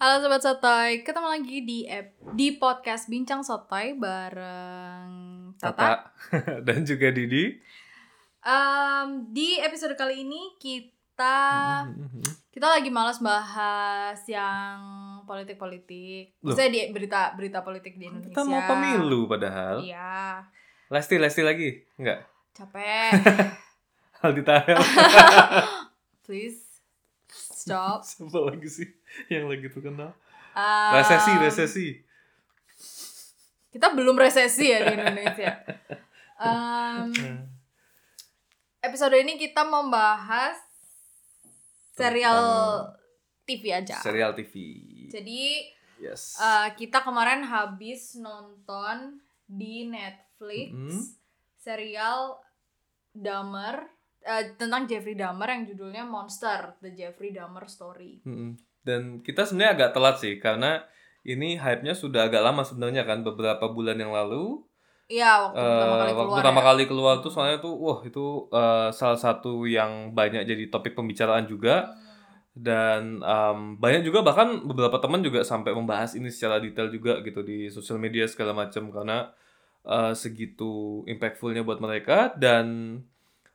Halo sobat sotoy, ketemu lagi di ep- di podcast Bincang Sotoy bareng Tata. Tata dan juga Didi. Em, di episode kali ini kita Mhm. kita lagi malas bahas yang politik-politik. Saya di berita berita politik di Indonesia. Kita mau pemilu padahal. Iya, Lesti, Lesti lagi? Enggak. capek. Aldi Taher. Please stop. Siapa lagi sih yang lagi terkenal? Em, Resesi, resesi. Kita belum resesi ya di Indonesia. Em, episode ini kita membahas serial TV aja. Serial TV. Jadi Yes. eh, kita kemarin habis nonton di Netflix Mhm. serial Dahmer eh, tentang Jeffrey Dahmer yang judulnya Monster: The Jeffrey Dahmer Story. Mm-mm. Dan kita sebenarnya agak telat sih karena ini hype-nya sudah agak lama sebenarnya kan beberapa bulan yang lalu. Iya, waktu pertama Eh, kali waktu keluar. pertama ya. kali keluar tuh soalnya tuh wah itu eh, salah satu yang banyak jadi topik pembicaraan juga. Hmm. dan em, banyak juga bahkan beberapa teman juga sampai membahas ini secara detail juga gitu di sosial media segala macam karena eh, segitu impactfulnya buat mereka dan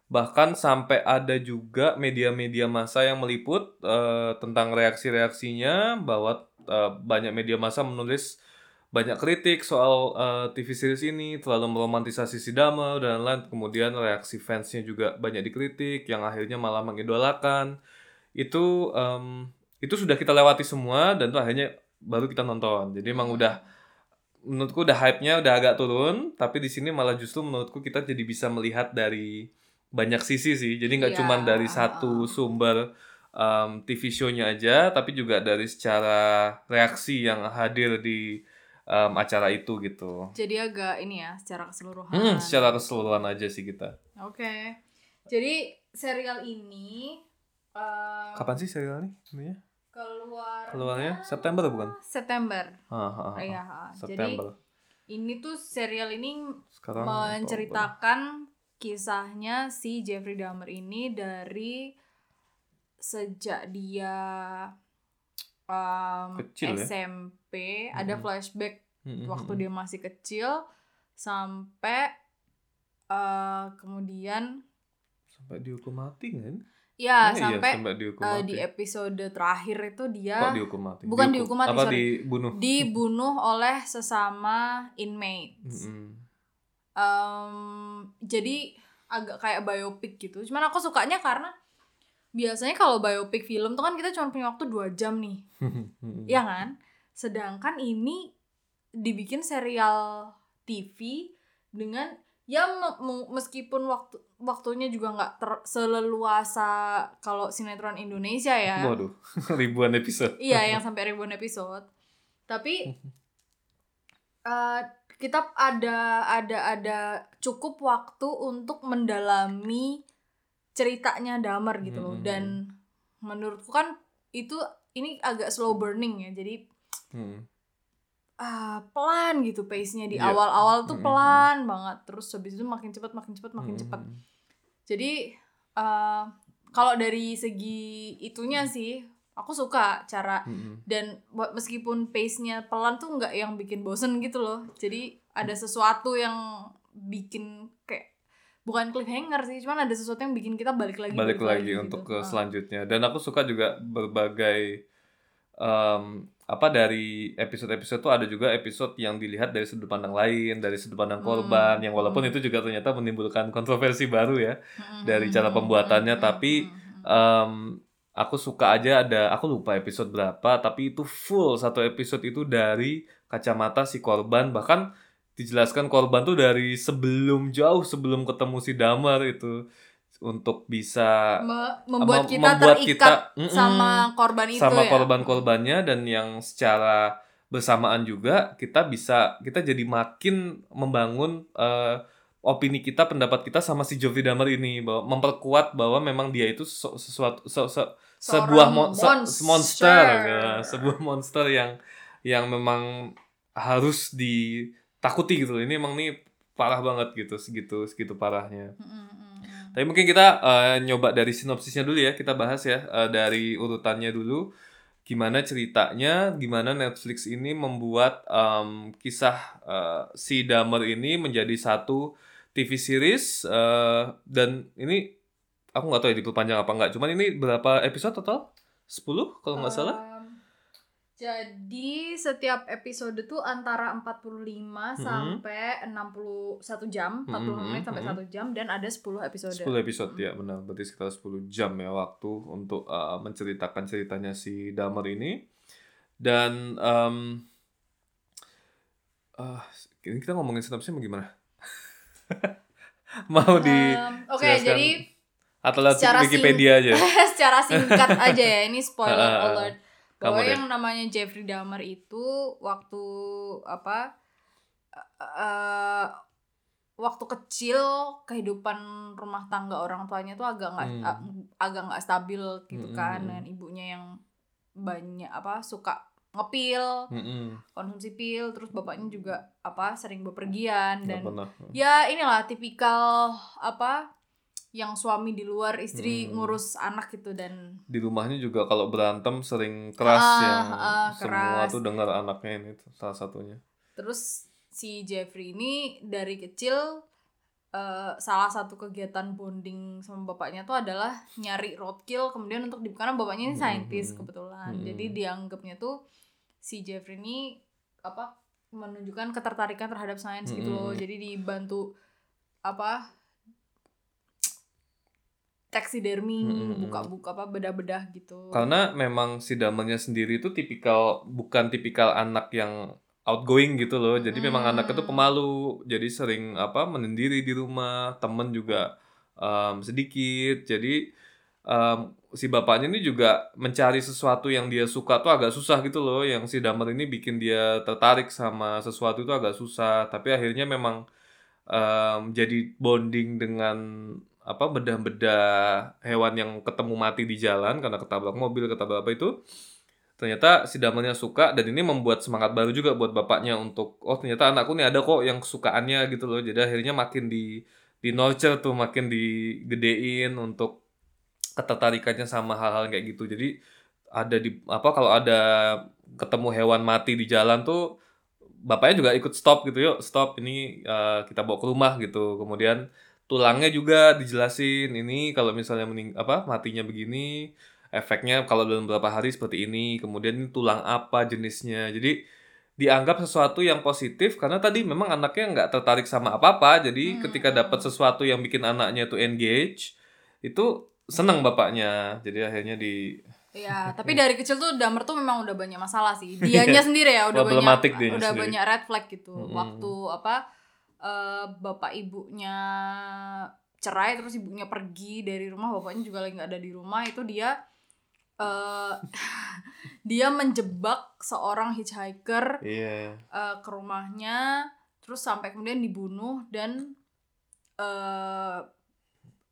bahkan sampai ada juga media-media massa yang meliput eh, tentang reaksi-reaksinya bahwa eh, banyak media massa menulis banyak kritik soal eh, TV series ini terlalu meromantisasi si Dahmer dan lain-lain. Kemudian reaksi fansnya juga banyak dikritik yang akhirnya malah mengidolakan. Itu em, itu sudah kita lewati semua dan itu akhirnya baru kita nonton. Jadi emang udah menurutku udah hype-nya udah agak turun tapi di sini malah justru menurutku kita jadi bisa melihat dari banyak sisi sih jadi nggak Iya. cuma dari satu sumber em, TV show-nya aja tapi juga dari secara reaksi yang hadir di em, acara itu gitu Jadi agak ini ya secara keseluruhan. hmm, secara keseluruhan aja sih kita Oke. Jadi serial ini eh, kapan sih serial ini sebenarnya keluar keluarnya September bukan September. Ah, ah, ah. Iya, ha. jadi September ini tuh serial ini sekarang menceritakan kisahnya si Jeffrey Dahmer ini dari sejak dia um, Kecil ya? SMP ada Mhm. flashback Mm, mm, waktu dia masih kecil sampai uh, kemudian sampai dihukum mati kan? ya Oh, sampai iya, sampai dihukum uh, mati. di episode terakhir itu dia Kok dihukum mati? Bukan dihukum mati, Apa sorry. dibunuh? dibunuh oleh sesama inmates. Mm-mm. Em, jadi agak kayak biopic gitu. Cuman aku sukanya karena biasanya kalau biopic film tuh kan kita cuma punya waktu dua jam nih, ya kan? Sedangkan ini dibikin serial TV dengan ya me- me- meskipun waktu waktunya juga nggak ter- seleluasa kalau sinetron Indonesia ya. Waduh, ribuan episode. Iya, yang sampai ribuan episode. Tapi eh, kita ada ada ada cukup waktu untuk mendalami ceritanya Damar gitu loh. Hmm. Dan menurutku kan itu ini agak slow burning ya. Jadi Hmm. ah, pelan gitu pace-nya di Iya. awal-awal tuh Hmm. pelan banget. Terus habis itu makin cepat makin cepat makin Mm-mm. cepat. Jadi eh, kalau dari segi itunya sih aku suka cara Mm-mm. dan meskipun pace-nya pelan tuh nggak yang bikin bosen gitu loh jadi ada sesuatu yang bikin kayak bukan cliffhanger sih cuman ada sesuatu yang bikin kita balik lagi Balik lagi gitu. untuk ke Ah. selanjutnya. Dan aku suka juga berbagai em, apa dari episode-episode tuh ada juga episode yang dilihat dari sudut pandang lain, dari sudut pandang Hmm. korban, yang walaupun Hmm. itu juga ternyata menimbulkan kontroversi baru ya. Mm-mm. dari cara pembuatannya, Mm-mm. tapi, Mm-mm. Aku suka aja ada aku lupa episode berapa tapi itu full satu episode itu dari kacamata si korban bahkan dijelaskan korban tuh dari sebelum jauh sebelum ketemu si damar itu untuk bisa Me- membuat mem- kita membuat terikat kita- Mm-mm. sama korban itu sama ya korban-korbannya dan yang secara bersamaan juga kita bisa kita jadi makin membangun eh, opini kita pendapat kita sama si Jeffrey Dahmer ini bahwa memperkuat bahwa memang dia itu se- sesuatu se- se- sebuah mon- se- monster. ya, sebuah monster yang yang memang harus ditakuti gitu ini emang nih parah banget gitu segitu segitu parahnya mm-mm. tapi mungkin kita eh, nyoba dari sinopsisnya dulu ya kita bahas ya eh, dari urutannya dulu gimana ceritanya, gimana Netflix ini membuat um, kisah uh, si Dahmer ini menjadi satu TV series uh, dan ini aku nggak tahu ya diperpanjang apa nggak. Cuman ini berapa episode total? 10 kalau nggak salah. Um, jadi setiap episode tuh antara 45 sampai 61 jam, 40 Mhm, menit sampai mhm. 1 jam dan ada 10 episode. 10 episode ya benar berarti sekitar 10 jam ya waktu untuk uh, menceritakan ceritanya si Dahmer ini dan um, uh, ini kita ngomongin sinopsisnya gimana mau di Um, Oke, jelaskan? jadi atau secara Wikipedia aja secara singkat aja ya, ini spoiler Ah, ah, ah. alert. Kamu Bahwa deh. yang namanya Jeffrey Dahmer itu waktu apa eh waktu kecil kehidupan rumah tangga orang tuanya tuh agak nggak Hmm. agak nggak stabil gitu Hmm, kan hmm, dengan ibunya yang banyak apa suka ngepil Mm-mm, konsumsi pil terus bapaknya juga apa sering bepergian dan pernah ya inilah tipikal apa yang suami di luar istri Hmm. ngurus anak gitu dan di rumahnya juga kalau berantem sering keras Ah, yang ah, semua keras. tuh dengar anaknya ini salah satunya terus si Jeffrey ini dari kecil eh, salah satu kegiatan bonding sama bapaknya tuh adalah nyari roadkill kemudian untuk di karena bapaknya ini saintis hmm, kebetulan hmm. jadi dianggapnya tuh si Jeffrey ini apa menunjukkan ketertarikan terhadap sains gitu Hmm, loh jadi dibantu apa taxidermy Hmm, hmm, hmm. buka-buka apa bedah-bedah gitu Karena memang si Damelnya sendiri itu tipikal bukan tipikal anak yang outgoing gitu loh. Jadi memang Hmm. anaknya tuh pemalu. Jadi sering apa menyendiri di rumah, temen juga um, sedikit. Jadi um, si bapaknya ini juga mencari sesuatu yang dia suka tuh agak susah gitu loh. Yang si Damel ini bikin dia tertarik sama sesuatu itu agak susah. Tapi akhirnya memang um, jadi bonding dengan apa bedah-bedah hewan yang ketemu mati di jalan karena ketabrak mobil ketabrak apa itu ternyata si Damelnya suka dan ini membuat semangat baru juga buat bapaknya untuk oh ternyata anakku nih ada kok yang kesukaannya gitu loh jadi akhirnya makin di di nurture tuh makin digedein untuk ketertarikannya sama hal-hal kayak gitu. Jadi ada di apa kalau ada ketemu hewan mati di jalan tuh bapaknya juga ikut stop gitu yuk stop ini eh, kita bawa ke rumah gitu. Kemudian tulangnya juga dijelasin ini kalau misalnya mening apa matinya begini efeknya kalau dalam beberapa hari seperti ini kemudian ini tulang apa jenisnya. Jadi dianggap sesuatu yang positif karena tadi memang anaknya nggak tertarik sama apa-apa. Jadi Hmm. ketika dapat sesuatu yang bikin anaknya tuh engage itu senang bapaknya jadi akhirnya di Ya, tapi dari kecil tuh Damer tuh memang udah banyak masalah sih. Dianya sendiri ya udah banyak udah sendiri. banyak red flag gitu. Mm-mm. Waktu apa eh, bapak ibunya cerai terus ibunya pergi dari rumah, bapaknya juga lagi nggak ada di rumah, itu dia eh dia menjebak seorang hitchhiker iya eh, ke rumahnya terus sampai kemudian dibunuh dan eh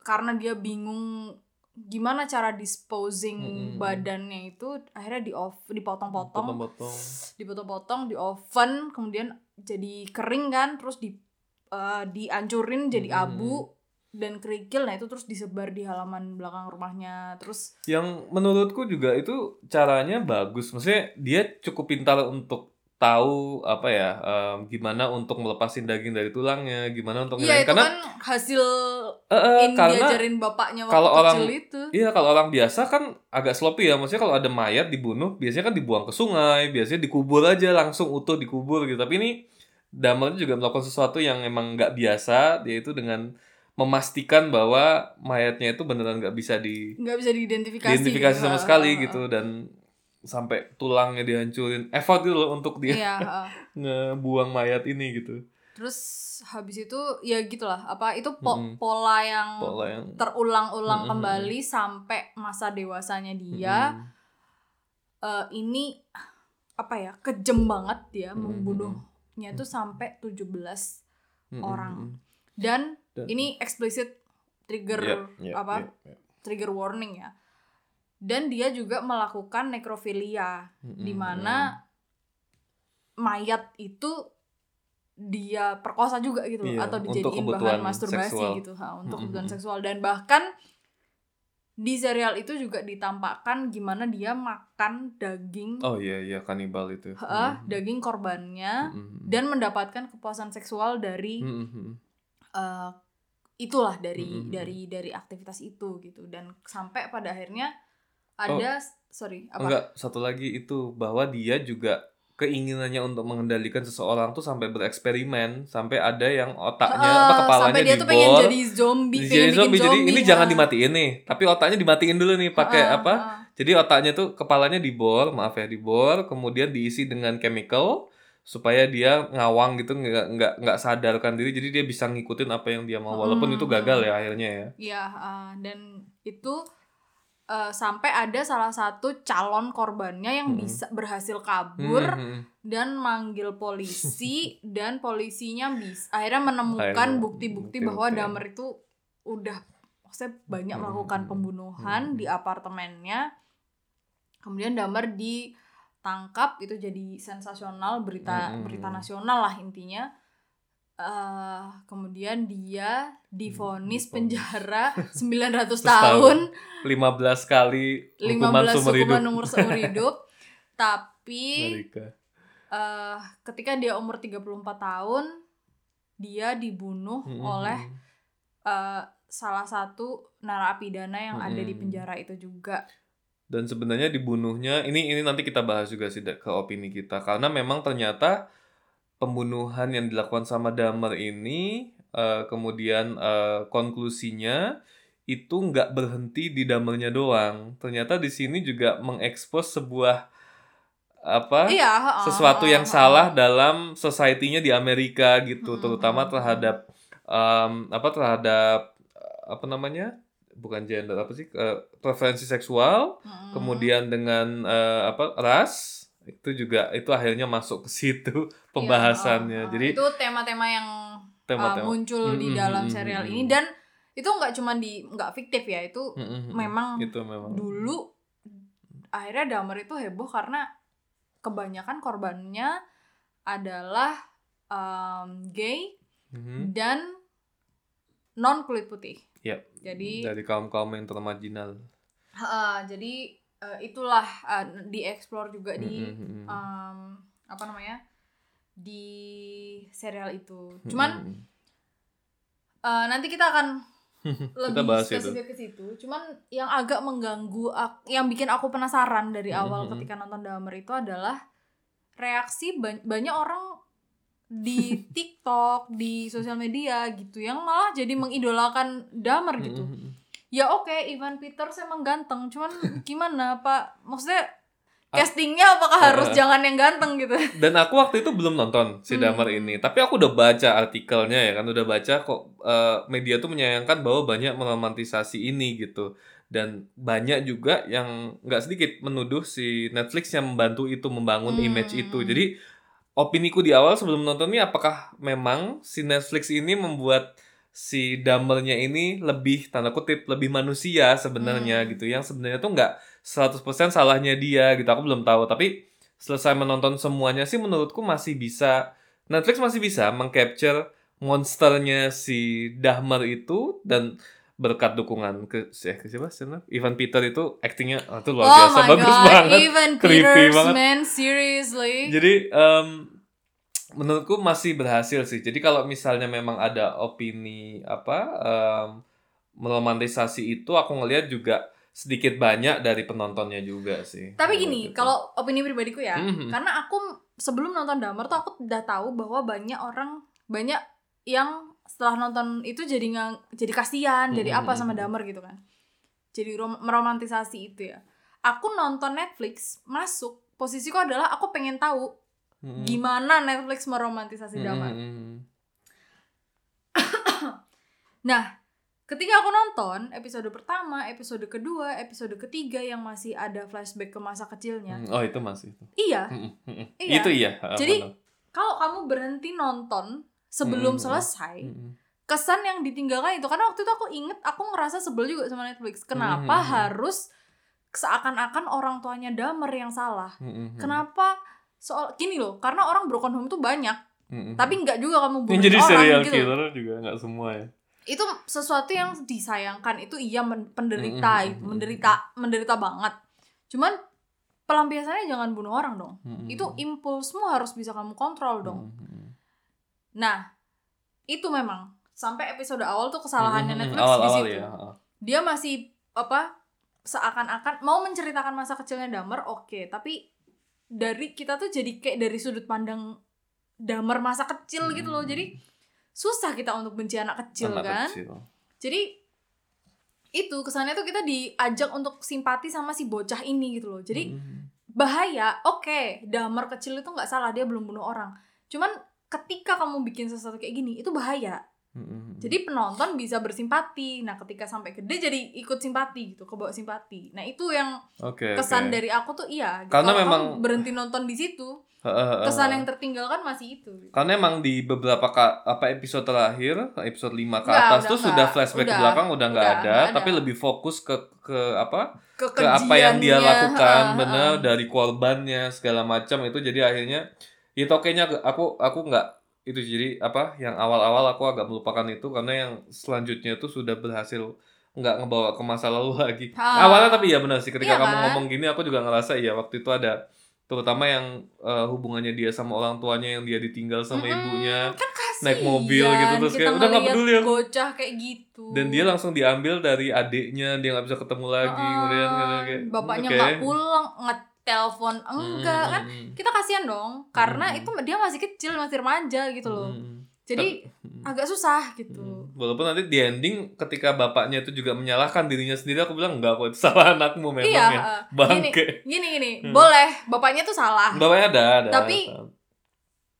karena dia bingung gimana cara disposing Mm-mm. badannya itu akhirnya di off dipotong-potong. Potong-potong dipotong-potong di oven kemudian jadi kering kan terus di eh, dihancurin jadi Mm-mm. abu dan kerikil. Nah itu terus disebar di halaman belakang rumahnya. Terus yang menurutku juga itu caranya bagus. Maksudnya dia cukup pintar untuk tahu apa ya em, gimana untuk melepasin daging dari tulangnya gimana untuk iya ngilangin- itu karena kan hasil yang karena diajarin bapaknya waktu kalau kecil orang- itu. iya kalau orang biasa kan agak sloppy ya. Maksudnya kalau ada mayat dibunuh biasanya kan dibuang ke sungai biasanya dikubur aja langsung utuh dikubur gitu. Tapi ini Damel juga melakukan sesuatu yang emang nggak biasa. Yaitu dengan memastikan bahwa mayatnya itu beneran nggak bisa di nggak bisa diidentifikasi. Diidentifikasi sama sekali gitu dan sampai tulangnya dihancurin effort gitu loh untuk dia iya heeh. ngebuang mayat ini gitu terus habis itu ya gitulah apa itu po- Mm-mm. pola yang pola yang terulang-ulang Mm-mm. kembali sampai masa dewasanya dia Mm-mm. eh, ini apa ya kejem banget dia Mm-mm. membunuhnya tuh sampai 17 Mm-mm. orang. dan Dan- ini explicit trigger Yep, yep, apa yep, yep. trigger warning ya dan dia juga melakukan nekrofilia Mm-mm. di mana mayat itu dia perkosa juga gitu Iya, atau dijadiin bahan masturbasi seksual. gitu ha, untuk Mm-mm. kebutuhan seksual dan bahkan di serial itu juga ditampakkan gimana dia makan daging Oh iya iya kanibal itu. heeh, Mhm. daging korbannya Mhm. dan mendapatkan kepuasan seksual dari Mhm. eh, itulah dari Mhm. dari dari aktivitas itu gitu dan sampai pada akhirnya ada sorry apa Oh. Enggak, satu lagi itu bahwa dia juga keinginannya untuk mengendalikan seseorang tuh sampai bereksperimen, sampai ada yang otaknya Heeh, apa kepalanya sampai dia tuh pengen jadi zombie pengen bikin zombie. Jadi ini zombie, jangan dimatiin nih, tapi otaknya dimatiin dulu nih pakai Heeh, apa? heeh. Jadi otaknya tuh kepalanya dibor, maaf ya dibor, kemudian diisi dengan chemical supaya dia ngawang gitu nggak nggak nggak sadarkan diri jadi dia bisa ngikutin apa yang dia mau walaupun Hmm, itu gagal ya akhirnya ya Iya, uh, dan itu uh, sampai ada salah satu calon korbannya yang Mm-mm. bisa berhasil kabur Hmm, hmm, dan manggil polisi dan polisinya bisa akhirnya menemukan bukti-bukti bahwa Damer itu udah maksudnya banyak melakukan pembunuhan Mm-mm. di apartemennya. Kemudian Damer ditangkap itu jadi sensasional berita Mm-mm. berita nasional lah intinya. Eh kemudian dia divonis Divonis. penjara 900 tahun. tahun, 15 kali hukuman 15 seumur hidup umur seumur hidup. Tapi eh ketika dia umur 34 tahun dia dibunuh Hmm, oleh eh, salah satu narapidana yang ada di penjara itu juga. dan sebenarnya dibunuhnya ini ini nanti kita bahas juga sih ke opini kita karena memang ternyata pembunuhan yang dilakukan sama Dahmer ini eh, kemudian eh, konklusinya itu nggak berhenti di Dahmernya doang ternyata di sini juga mengekspos sebuah apa Iya, heeh, sesuatu yang heeh. salah dalam society-nya di Amerika gitu, Mm-mm, terutama mm-mm. terhadap em, apa terhadap apa namanya? bukan gender apa sih? eh, preferensi seksual, kemudian dengan eh, apa? ras itu juga itu akhirnya masuk ke situ Iya, pembahasannya. heeh, heeh. Jadi itu tema-tema yang uh, tema-tema muncul di Mm-mm, dalam mm-mm, serial ini dan itu nggak cuma di nggak fiktif ya itu Mm-mm, mm-mm. memang itu memang dulu akhirnya Dahmer itu heboh karena kebanyakan korbannya adalah um, gay Mhm. dan non kulit putih. Yap. Jadi dari kaum-kaum yang termarginal. Heeh, jadi eh, itulah eh, dieksplor juga di um, apa namanya di serial itu. Cuman eh, nanti kita akan lebih bahas itu. ke situ. Cuman yang agak mengganggu, yang bikin aku penasaran dari awal ketika nonton Dahmer itu adalah reaksi ba- banyak orang di TikTok, di sosial media gitu yang malah jadi mengidolakan Dahmer gitu. Ya oke, Ivan Peters emang ganteng, cuman gimana Pak? Maksudnya Ah. castingnya apakah harus Ah. jangan yang ganteng gitu? Dan aku waktu itu belum nonton si Hmm. Damar ini, tapi aku udah baca artikelnya ya kan, udah baca kok eh, media tuh menyayangkan bahwa banyak meromantisasi ini gitu. Dan banyak juga yang nggak sedikit menuduh si Netflix yang membantu itu membangun Hmm. image itu. Jadi opiniku di awal sebelum nonton ini apakah memang si Netflix ini membuat si Damernya ini lebih tanda kutip lebih manusia sebenarnya Hmm. gitu. Yang sebenarnya tuh nggak 100% salahnya dia gitu. Aku belum tahu. Tapi selesai menonton semuanya sih menurutku masih bisa. Netflix masih bisa mengcapture monsternya si Dahmer itu dan berkat dukungan ke eh, ke siapa? Sih Ivan Peter itu actingnya oh, itu luar oh biasa. bagus god, banget. Ivan Creepy Peters, banget. man, seriously. jadi em, menurutku masih berhasil sih. Jadi kalau misalnya memang ada opini apa em, meromantisasi itu, aku ngelihat juga sedikit banyak dari penontonnya juga sih. Tapi gini, gitu. kalau opini pribadiku ya, Mhm. karena aku sebelum nonton Dahmer tuh aku udah tahu bahwa banyak orang banyak yang setelah nonton itu jadi nggak jadi kasihan, jadi Mhm, apa sama mhm. Dahmer gitu kan. Jadi rom- meromantisasi itu ya. Aku nonton Netflix, masuk posisiku adalah aku pengen tahu Mm-mm. gimana Netflix meromantisasi Dahmer. mm-mm. Nah, ketika aku nonton episode pertama, episode kedua, episode ketiga yang masih ada flashback ke masa kecilnya. Mm, Oh itu masih itu. Iya. Iya. Itu iya. ah, Jadi, kalau kamu berhenti nonton sebelum Mm-mm. selesai, Mm-mm. kesan yang ditinggalkan itu karena waktu itu aku inget aku ngerasa sebel juga sama Netflix. Kenapa Mm-mm. harus seakan-akan orang tuanya Damer yang salah? Mm-mm. Kenapa soal gini loh, karena orang broken home tuh banyak, Mm-mm. tapi nggak juga kamu bunuh jadi orang serial gitu. killer juga nggak semua ya. itu sesuatu yang disayangkan itu iya men- penderita itu menderita menderita banget cuman pelampiasannya jangan bunuh orang dong Mm-mm. itu impulsmu harus bisa kamu kontrol dong Mm-mm. nah itu memang sampai episode awal tuh kesalahannya Mm-mm. Netflix di awal-awal situ ya dia masih apa seakan-akan mau menceritakan masa kecilnya Damer oke tapi dari kita tuh jadi kayak dari sudut pandang Damer masa kecil gitu loh Hmm. jadi susah kita untuk benci anak kecil Anak kan kecil. jadi itu kesannya tuh kita diajak untuk simpati sama si bocah ini gitu loh jadi Mm-mm. bahaya oke Damer kecil itu nggak salah dia belum bunuh orang cuman ketika kamu bikin sesuatu kayak gini itu bahaya Mm-mm. jadi penonton bisa bersimpati. Nah, ketika sampai gede jadi ikut simpati gitu, kebawa simpati. Nah, itu yang Oke, kesan oke. dari aku tuh iya. gitu. Karena Kalau memang- berhenti nonton di situ, kesan yang tertinggalkan masih itu. gitu. Karena emang di beberapa ka- apa episode terakhir, episode 5 ke atas udah tuh nggak. sudah flashback ke belakang udah nggak ada, ada. tapi lebih fokus ke ke apa? ke Kekejiannya, apa yang dia lakukan bener dari korbannya segala macam itu jadi akhirnya itu okenya aku aku nggak itu jadi apa yang awal-awal aku agak melupakan itu karena yang selanjutnya itu sudah berhasil nggak ngebawa ke masa lalu lagi Ah. awalnya tapi ya benar sih ketika Iya kamu kan? ngomong gini aku juga ngerasa ya waktu itu ada terutama yang eh, hubungannya dia sama orang tuanya yang dia ditinggal sama Mm-mm, ibunya kan kasihan naik mobil gitu, terus kita kayak, udah nggak peduli aku. Gocah kayak gitu. dan dia langsung diambil dari adiknya dia nggak bisa ketemu lagi Heeh, kemudian kayak- bapaknya nggak pulang, ngetelpon enggak Hmm, kan? Kita kasihan dong, karena Hmm. itu dia masih kecil, masih remaja gitu loh. hmm. Jadi Hmm. agak susah gitu. Hmm. Walaupun nanti di ending ketika bapaknya itu juga menyalahkan dirinya sendiri, aku bilang enggak kok itu salah anakmu memang Iya, ya. uh, gini, Bangke. gini gini, Hmm. boleh bapaknya tuh salah. Bapaknya ada, ada. Tapi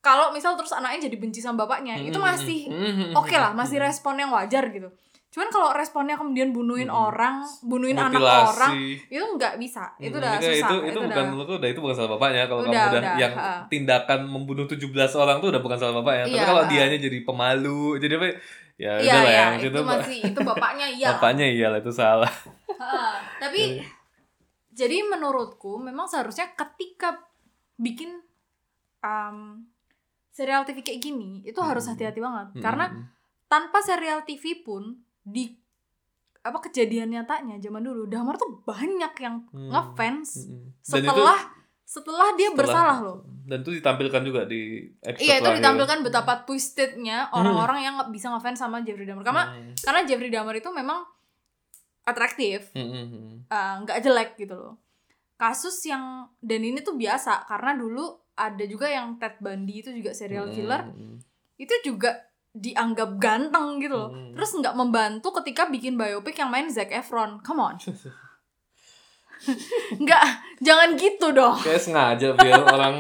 Kalau misal terus anaknya jadi benci sama bapaknya, itu Hmm, masih hmm, oke lah, hmm, masih respon yang wajar gitu. Cuman kalau responnya kemudian bunuhin Hmm. orang, bunuhin anak Mutilasi. orang, itu nggak bisa. Itu Hmm, udah itu, susah. Itu, itu, bukan udah. menurutku udah itu bukan salah bapaknya kalau Udah, kamu udah, udah, yang ha. tindakan membunuh 17 orang tuh udah bukan salah bapaknya. Tapi Iya, kalau dianya jadi pemalu, jadi apa? Ya Iya, udah lah iya, yang itu masih itu bapaknya iya. lah. bapaknya iyalah itu salah. Ha, Tapi jadi menurutku memang seharusnya ketika bikin um, serial TV kayak gini itu harus Hmm. hati-hati banget Hmm, karena tanpa serial TV pun di apa kejadian nyatanya zaman dulu Damar tuh banyak yang hmm, ngefans hmm, hmm. Dan itu- setelah setelah dia setelah- bersalah loh. Dan itu ditampilkan juga di episode Iya itu terakhir. ditampilkan betapa twistednya orang-orang yang nggak bisa ngefans sama Jeffrey Dahmer karena Hmm, karena Jeffrey Dahmer itu memang atraktif hmm, hmm, hmm. eh, nggak jelek gitu loh kasus yang dan ini tuh biasa karena dulu ada juga yang Ted Bundy itu juga serial Hmm, killer hmm, hmm. itu juga dianggap ganteng gitu loh Hmm. terus nggak membantu ketika bikin biopic yang main Zac Efron come on nggak jangan gitu dong Kayak sengaja biar orang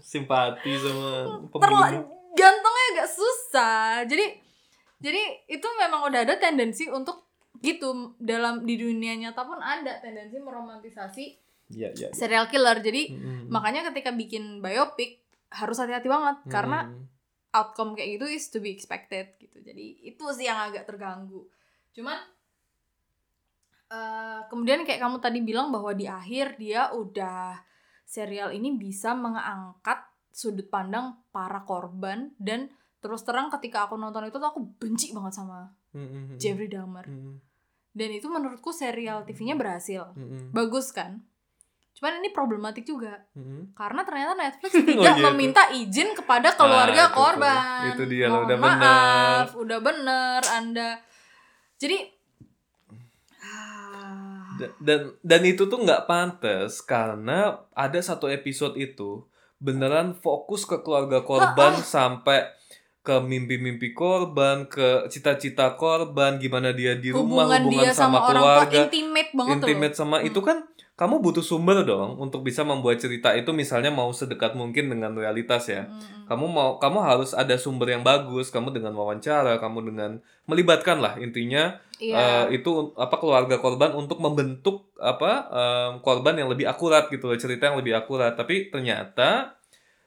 simpati sama Terla pembunuh. gantengnya agak susah jadi jadi itu memang udah ada tendensi untuk gitu dalam di dunia nyata pun ada tendensi meromantisasi Iya, iya. iya. serial killer jadi Hmm, makanya ketika bikin biopic harus hati-hati banget Hmm, karena. Outcome kayak gitu is to be expected gitu. Jadi itu sih yang agak terganggu. Cuman eh, kemudian kayak kamu tadi bilang bahwa di akhir dia udah serial ini bisa mengangkat sudut pandang para korban dan terus terang ketika aku nonton itu tuh aku benci banget sama Hmm, hmm, hmm. Jeffrey Dahmer. Hmm, dan itu menurutku serial TV-nya berhasil. Hmm. bagus kan cuman ini problematik juga Hmm. karena ternyata Netflix Oh, tidak iya, meminta izin kepada keluarga Ah, itu tuh. korban. Itu dia loh, udah maaf, udah bener Anda. Jadi ah, Da- dan dan itu tuh nggak pantas karena ada satu episode itu beneran fokus ke keluarga korban sampai ke mimpi-mimpi korban, ke cita-cita korban, gimana dia di rumah, hubungan hubungan dia sama, sama, orang tua keluarga, intimate banget intimate loh. sama Hmm. itu kan kamu butuh sumber dong untuk bisa membuat cerita itu misalnya mau sedekat mungkin dengan realitas ya. Mm-mm. Kamu mau kamu harus ada sumber yang bagus, kamu dengan wawancara, kamu dengan melibatkan lah intinya Iya. Eh, itu apa keluarga korban untuk membentuk apa em, korban yang lebih akurat gitu loh cerita yang lebih akurat tapi ternyata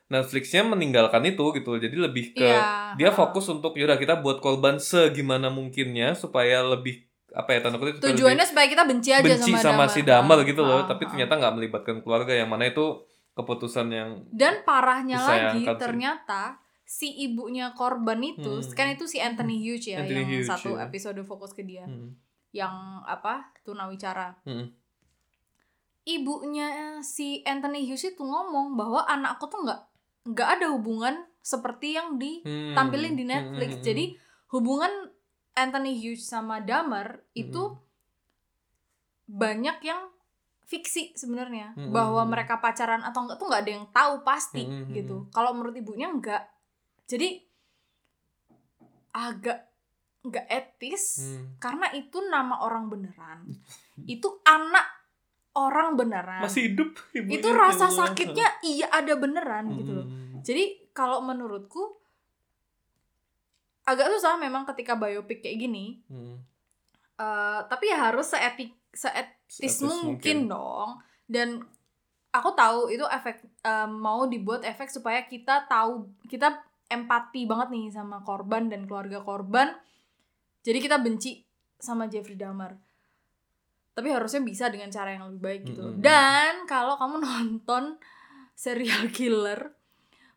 Netflixnya meninggalkan itu gitu loh. jadi lebih ke Iya, dia fokus untuk yaudah kita buat korban segimana mungkinnya supaya lebih apa ya tanda kutip Tujuannya supaya kita benci aja benci sama, Damar. si Damar Ah, gitu loh ah, tapi ah. ternyata nggak melibatkan keluarga yang mana itu keputusan yang Dan parahnya lagi sih. ternyata si ibunya korban itu Hmm. kan itu si Anthony Hughes ya Anthony yang Hughes, satu ya. episode fokus ke dia Hmm. yang apa tunawicara Hmm. ibunya si Anthony Hughes itu ngomong bahwa anakku tuh nggak nggak ada hubungan seperti yang ditampilin di Hmm. Netflix Hmm. jadi hubungan Anthony Hughes sama Dahmer itu Hmm. banyak yang fiksi sebenarnya Hmm. bahwa mereka pacaran atau enggak tuh nggak ada yang tahu pasti Hmm. gitu kalau menurut ibunya enggak jadi agak nggak etis Hmm. karena itu nama orang beneran itu anak orang beneran masih hidup ibunya itu rasa ya sakitnya iya ada beneran gitu loh Hmm. jadi kalau menurutku agak susah memang ketika biopik kayak gini. Hmm. Eh, tapi ya harus seetik seetis Seetis mungkin, dong. Dan aku tahu itu efek eh, mau dibuat efek supaya kita tahu kita empati banget nih sama korban dan keluarga korban. Jadi kita benci sama Jeffrey Dahmer. Tapi harusnya bisa dengan cara yang lebih baik gitu. Mm-mm. dan kalau kamu nonton serial killer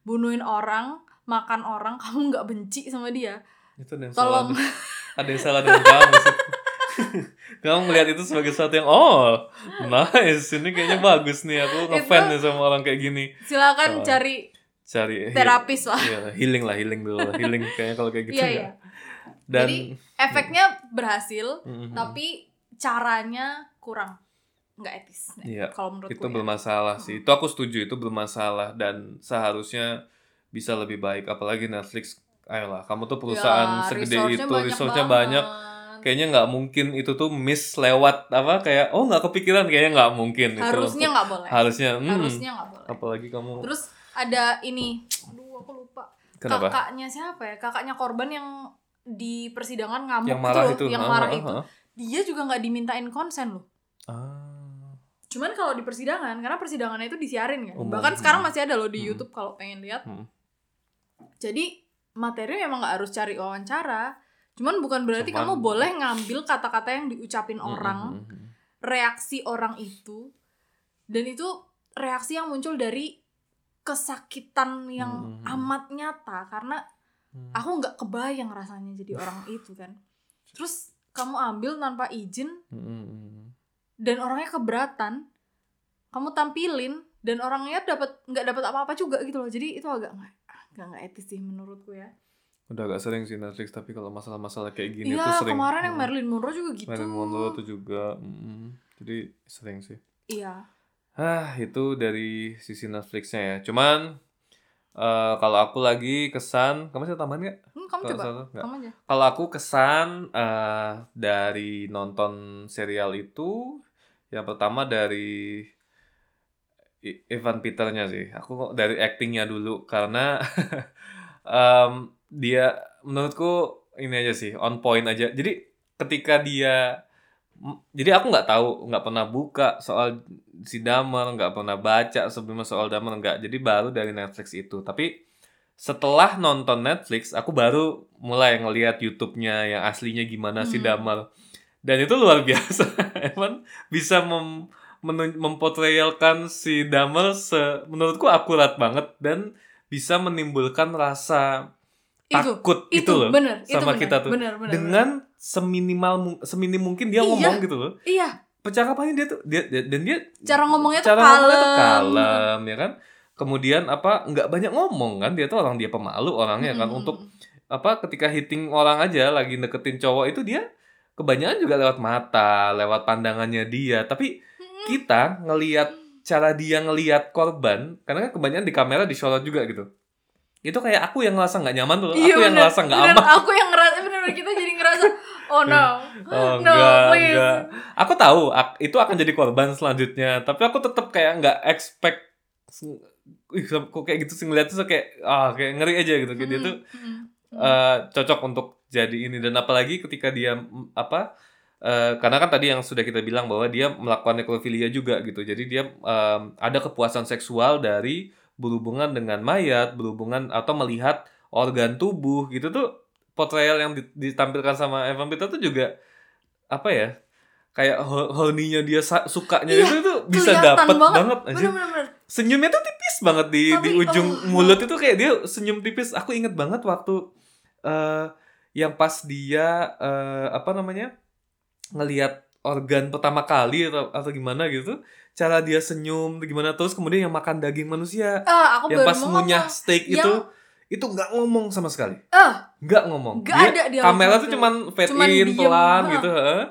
bunuhin orang makan orang kamu nggak benci sama dia itu ada yang tolong salah ada yang salah dengan kamu sih kamu melihat itu sebagai sesuatu yang oh nice ini kayaknya bagus nih aku ngefans nih sama orang kayak gini silakan Oh. cari cari terapis lah Iya, healing lah healing dulu lah healing kayaknya kalau kayak gitu Iya, ya. iya. dan Jadi, efeknya berhasil Mhm. tapi caranya kurang nggak etis Iya, kalau menurutku itu ya. bermasalah sih itu aku setuju itu bermasalah dan seharusnya bisa lebih baik apalagi Netflix ayolah kamu tuh perusahaan Ya, segede itu resource-nya banyak. kayaknya nggak mungkin itu tuh miss lewat apa kayak oh nggak kepikiran kayaknya nggak mungkin itu. Harusnya nggak boleh. Harusnya hmm, harusnya nggak boleh. Apalagi kamu. Terus ada ini aduh aku lupa. Kenapa? Kakaknya siapa ya? Kakaknya korban yang di persidangan ngamuk yang marah itu. loh, yang ah, marah ah, itu. ah. dia juga nggak dimintain konsen loh. Ah. cuman kalau di persidangan karena persidangannya itu disiarin kan. Umum. bahkan sekarang masih ada loh di Hmm. YouTube kalau pengen lihat. Hmm. Jadi materi memang nggak harus cari wawancara cuman bukan berarti Cuman- kamu boleh ngambil kata-kata yang diucapin Hmm, orang hmm, hmm. reaksi orang itu dan itu reaksi yang muncul dari kesakitan yang Hmm. amat nyata karena Hmm. aku nggak kebayang rasanya jadi orang itu kan terus kamu ambil tanpa izin hmm, hmm. dan orangnya keberatan kamu tampilin dan orangnya dapat nggak dapat apa-apa juga gitu loh jadi itu agak nggak nggak nggak etis sih menurutku ya. Udah agak sering sih Netflix tapi kalau masalah-masalah kayak gini tuh iya sering. kemarin yang Hmm. Marilyn Monroe juga gitu. Marilyn Monroe tuh juga mm, jadi sering sih. Iya. Ah itu dari sisi Netflixnya ya. Cuman eh, kalau aku lagi kesan kamu bisa tambahin nggak? Hmm, kamu Kalau coba. salah, kamu aja. Kalau aku kesan eh, dari nonton serial itu yang pertama dari Evan Peternya sih. Aku kok dari actingnya dulu karena em, dia menurutku ini aja sih on point aja. Jadi ketika dia jadi aku nggak tahu nggak pernah buka soal si Dahmer nggak pernah baca sebelumnya soal Dahmer nggak. Jadi baru dari Netflix itu. Tapi setelah nonton Netflix aku baru mulai ngelihat YouTube-nya yang aslinya gimana si Hmm. Dahmer. Dan itu luar biasa. Evan bisa mem memportrayalkan si Dahmer se menurutku akurat banget dan bisa menimbulkan rasa itu takut itu, itu, loh bener itu sama bener, kita tuh. bener, bener, dengan seminimal mu- seminim mungkin dia Iya. ngomong gitu loh bener. iya percakapannya dia tuh dia, dia- dan dia cara ngomongnya tuh cara ngomongnya tuh kalem. kalem ya kan kemudian apa nggak banyak ngomong kan dia tuh orang dia pemalu orangnya kan Mm-mm. untuk apa ketika hitting orang aja lagi deketin cowok itu dia kebanyakan juga lewat mata lewat pandangannya dia tapi. Kita ngelihat cara dia ngelihat korban karena kan kebanyakan di kamera disorot juga gitu. Itu kayak aku yang ngerasa nggak nyaman tuh Iya, aku yang bener, ngerasa nggak aman. aku yang ngerasa bener kita jadi ngerasa oh no. Oh, no enggak, please. enggak. Aku tahu itu akan jadi korban selanjutnya, tapi aku tetap kayak nggak expect Ih, kok kayak gitu sih ngeliat tuh kayak ah kayak ngeri aja gitu. Kayak dia Mm, tuh mm, mm. eh, cocok untuk jadi ini. Dan apalagi ketika dia apa eh, karena kan tadi yang sudah kita bilang bahwa dia melakukan nekrofilia juga gitu. Jadi dia em, ada kepuasan seksual dari berhubungan dengan mayat, berhubungan atau melihat organ tubuh gitu tuh portrayal yang di- ditampilkan sama Evan Peter tuh juga apa ya? Kayak ho- horny-nya dia sukanya Iya, itu tuh bisa dapet banget. banget, anjir. bener bener bener senyumnya tuh tipis banget di Tapi, di ujung oh. mulut itu kayak dia senyum tipis aku inget banget waktu eh yang pas dia eh apa namanya ngelihat organ pertama kali atau atau gimana gitu cara dia senyum gimana terus kemudian yang makan daging manusia Ah, aku yang pas ngunyah steak Yang- itu itu nggak ngomong sama sekali Ah, nggak ngomong Nggak Dia- ada dialog kamera tuh cuman fade Cuman in diem, pelan gitu heeh.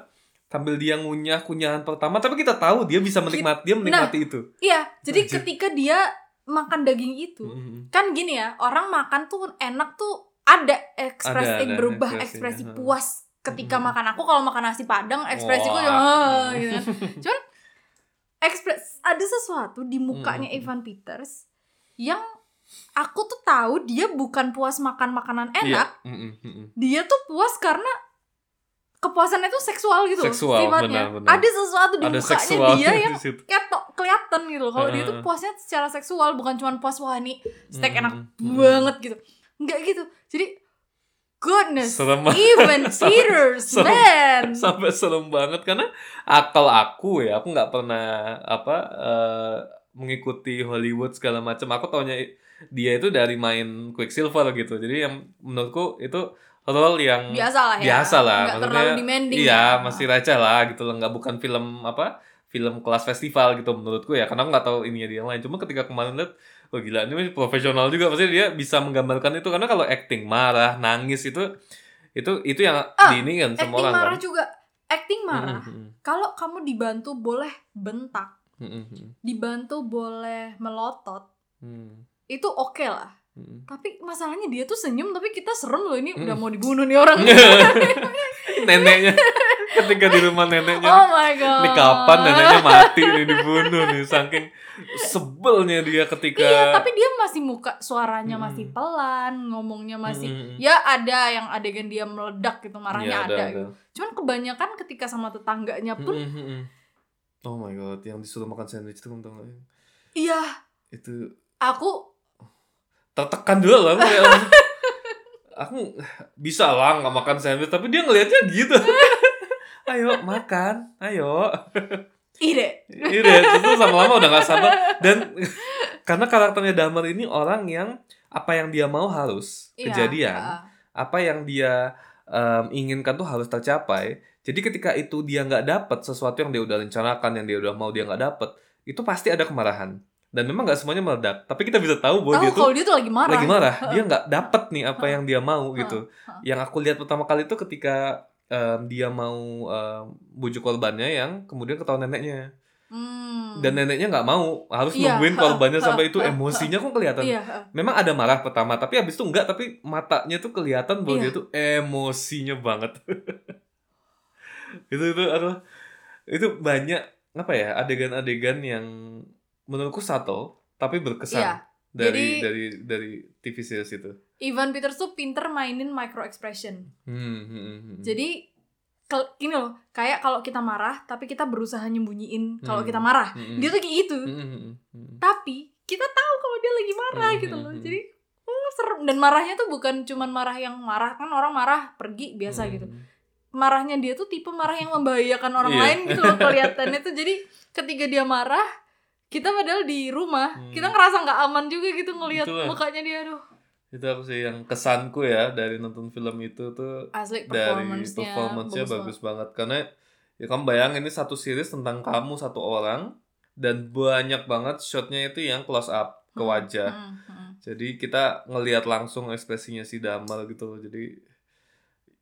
sambil dia ngunyah kunyahan pertama tapi kita tahu dia bisa menikmati dia menikmati itu iya. Jadi Anjir. ketika dia makan daging itu, Mm-mm. kan gini ya, orang makan tuh enak tuh ada ekspresi Ada, ada berubah ekspresi ha. puas ketika Mm-mm. makan aku kalau makan nasi padang ekspresiku Wah. ya gitu kan. Cuman ekspres ada sesuatu di mukanya Mm-mm. Evan Peters yang aku tuh tahu dia bukan puas makan makanan Iya. enak, Mm-mm, mm-mm. dia tuh puas karena kepuasannya tuh seksual gitu Seksual, sifatnya. benar, benar. Ada sesuatu di ada mukanya dia yang di situ. kayak tok kelihatan gitu. Kalau dia tuh puasnya secara seksual bukan cuma puas wah nih steak Mm-mm, enak mm-mm. banget gitu. Enggak gitu. Jadi goodness, Serem even cheaters, Serem. man. sampai serem banget karena akal aku ya aku nggak pernah apa eh, mengikuti Hollywood segala macam aku taunya dia itu dari main Quicksilver gitu jadi yang menurutku itu role yang Biasa lah ya. biasa lah Enggak maksudnya terlalu demanding. iya ya. masih receh lah gitu loh nggak bukan film apa film kelas festival gitu menurutku ya karena aku nggak tahu ininya dia yang lain cuma ketika kemarin lihat oh gila ini profesional juga maksudnya dia bisa menggambarkan itu karena kalau acting marah nangis itu itu itu yang Ah, diinikan Acting semua orang marah kan juga. Acting marah. Mm, mm, Kalau kamu dibantu boleh bentak, mm, mm, mm, dibantu boleh melotot, mm, itu oke lah. mm. Tapi masalahnya dia tuh senyum tapi kita serem loh ini Mm. udah mau dibunuh nih orang. neneknya ketika di rumah neneknya oh my god. ini kapan neneknya mati nih dibunuh nih saking sebelnya dia ketika Iya, tapi dia masih muka suaranya Mm. masih pelan, ngomongnya masih Mm, mm, mm. ya ada yang adegan dia meledak gitu, marahnya Iya, ada, gitu. Cuman kebanyakan ketika sama tetangganya pun Mm, mm, mm. oh my god yang disuruh makan sandwich itu kamu tau iya, itu aku tertekan dulu lah aku bisa lah nggak makan sandwich tapi dia ngelihatnya gitu ayo makan ayo ide. Iya, itu lama-lama udah gak sabar dan karena karakternya Damar ini orang yang apa yang dia mau harus Iya, kejadian, heeh. apa yang dia em, inginkan tuh harus tercapai. Jadi ketika itu dia nggak dapet sesuatu yang dia udah rencanakan, yang dia udah mau dia nggak dapet, itu pasti ada kemarahan. Dan memang nggak semuanya meledak, tapi kita bisa tahu bahwa Tahu dia tuh kalau dia tuh lagi marah. lagi marah, dia nggak dapet nih apa yang dia mau gitu. Yang aku lihat pertama kali itu ketika em, dia mau em, bujuk korbannya yang kemudian ketahuan neneknya Hmm. dan neneknya nggak mau harus Iya, nungguin korbannya ha, sampai itu ha, emosinya kok kelihatan Iya, heeh. memang ada marah pertama tapi habis itu enggak tapi matanya tuh kelihatan bahwa Iya. dia tuh emosinya banget itu itu aduh itu banyak apa ya adegan-adegan yang menurutku subtle tapi berkesan Iya. dari Jadi- dari dari TV series itu Ivan Peters tuh pinter mainin micro expression. hmm, hmm, hmm, hmm. Jadi gini loh, kayak kalau kita marah tapi kita berusaha nyembunyiin kalau Hmm. kita marah. Hmm, hmm. Dia tuh kayak gitu. Hmm, hmm. Tapi kita tahu kalau dia lagi marah Hmm, gitu loh. Jadi hmm, serem dan marahnya tuh bukan cuman marah yang marah kan orang marah pergi biasa Hmm, gitu. Marahnya dia tuh tipe marah yang membahayakan orang Iya. lain gitu loh kelihatannya tuh. Jadi ketika dia marah kita padahal di rumah Hmm. kita ngerasa nggak aman juga gitu ngelihat mukanya dia aduh itu aku sih yang kesanku ya dari nonton film itu tuh asli dari performance-nya bagus bagus, banget. karena ya kamu bayangin ini satu series tentang kamu satu orang dan banyak banget shotnya itu yang close up ke Hmm, wajah. Hmm, hmm. jadi kita ngelihat langsung ekspresinya si Damal gitu loh. Jadi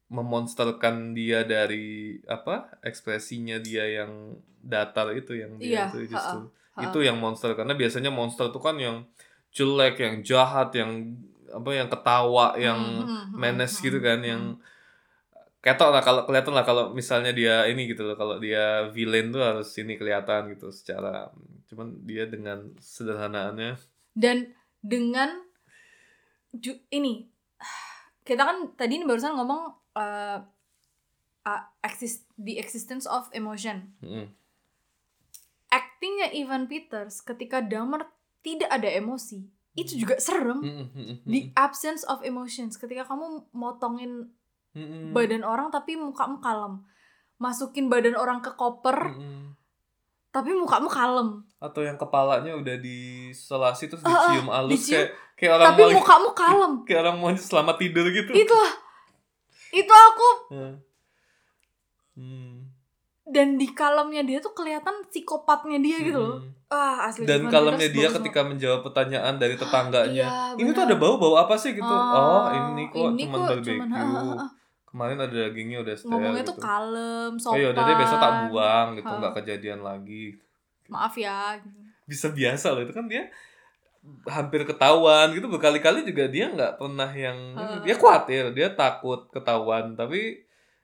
memonsterkan dia dari apa ekspresinya dia yang datar itu yang dia Iya, itu justru. ha-ha. itu yang monster. Karena biasanya monster tuh kan yang jelek yang jahat yang apa yang ketawa yang Hmm, hmm, hmm, menes hmm, gitu kan hmm. yang ketok lah kalau kelihatan lah kalau misalnya dia ini gitu loh kalau dia villain tuh harus ini kelihatan gitu secara cuman dia dengan sederhanaannya. Dan dengan ju- ini kita kan tadi ini barusan ngomong uh, uh, exist the existence of emotion. Mm, actingnya Ivan Peters ketika Dahmer tidak ada emosi itu juga serem the absence of emotions ketika kamu motongin mm, badan orang tapi mukamu kalem masukin badan orang ke koper mm, tapi mukamu kalem atau yang kepalanya udah diselasi terus dicium halus dicium. kayak kayak orang Tapi mau mukamu kalem. kayak orang mau selamat tidur gitu. Itulah. Itu aku Hmm. Hmm. Dan di kalemnya dia tuh kelihatan psikopatnya dia gitu loh. Ah, asli Dan kalemnya dia ketika menjawab pertanyaan dari tetangganya. Iya, ini tuh ada bau-bau apa sih gitu? oh, Ah, ini kok ini kok barbecue. cuman, ah. Kemarin ada dagingnya udah stale Ngomongnya gitu. tuh kalem, Oh sopan. ya udah deh besok tak buang gitu, nggak kejadian lagi. Maaf ya. Bisa biasa loh itu kan dia hampir ketahuan gitu berkali-kali juga dia nggak pernah yang Ah. dia khawatir dia takut ketahuan tapi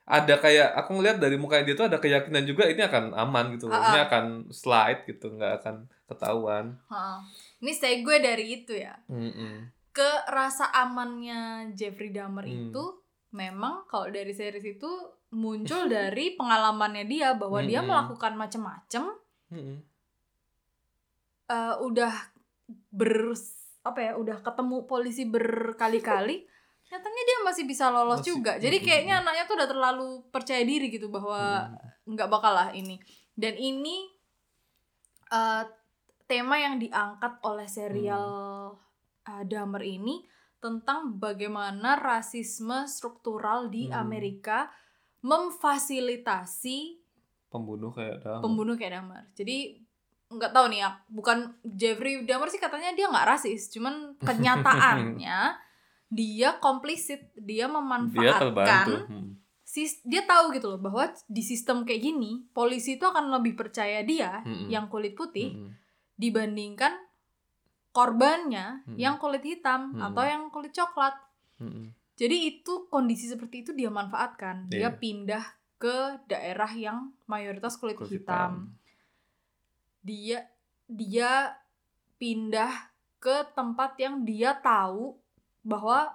ada kayak aku ngeliat dari mukanya dia tuh ada keyakinan juga ini akan aman gitu loh. Ah, ini akan slide gitu nggak akan ketahuan Ha. Ini segue dari itu ya. Mm-mm. Ke rasa amannya Jeffrey Dahmer Hmm. itu memang kalau dari series itu muncul dari pengalamannya dia bahwa dia Mm-mm. melakukan macem-macem Mm-mm. eh, udah ber apa ya udah ketemu polisi berkali-kali nyatanya dia masih bisa lolos Masih- juga. Jadi kayaknya anaknya tuh udah terlalu percaya diri gitu bahwa nggak bakal lah ini. Dan ini eh, tema yang diangkat oleh serial uh, Dahmer ini tentang bagaimana rasisme struktural di Hmm. Amerika memfasilitasi pembunuh kayak ada pembunuh kayak Dahmer. Jadi nggak tahu nih ya, bukan Jeffrey Dahmer sih katanya dia nggak rasis, cuman kenyataannya dia komplisit, dia dia memanfaatkan Hmm. sis dia tahu gitu loh bahwa di sistem kayak gini polisi itu akan lebih percaya dia Mm-mm. yang kulit putih Mm-mm. dibandingkan korbannya Mm-mm. yang kulit hitam Mm-mm. atau yang kulit coklat. Mm-mm. Jadi itu kondisi seperti itu dia manfaatkan. Dia Iya. pindah ke daerah yang mayoritas kulit, Kulit hitam. Dia dia pindah ke tempat yang dia tahu bahwa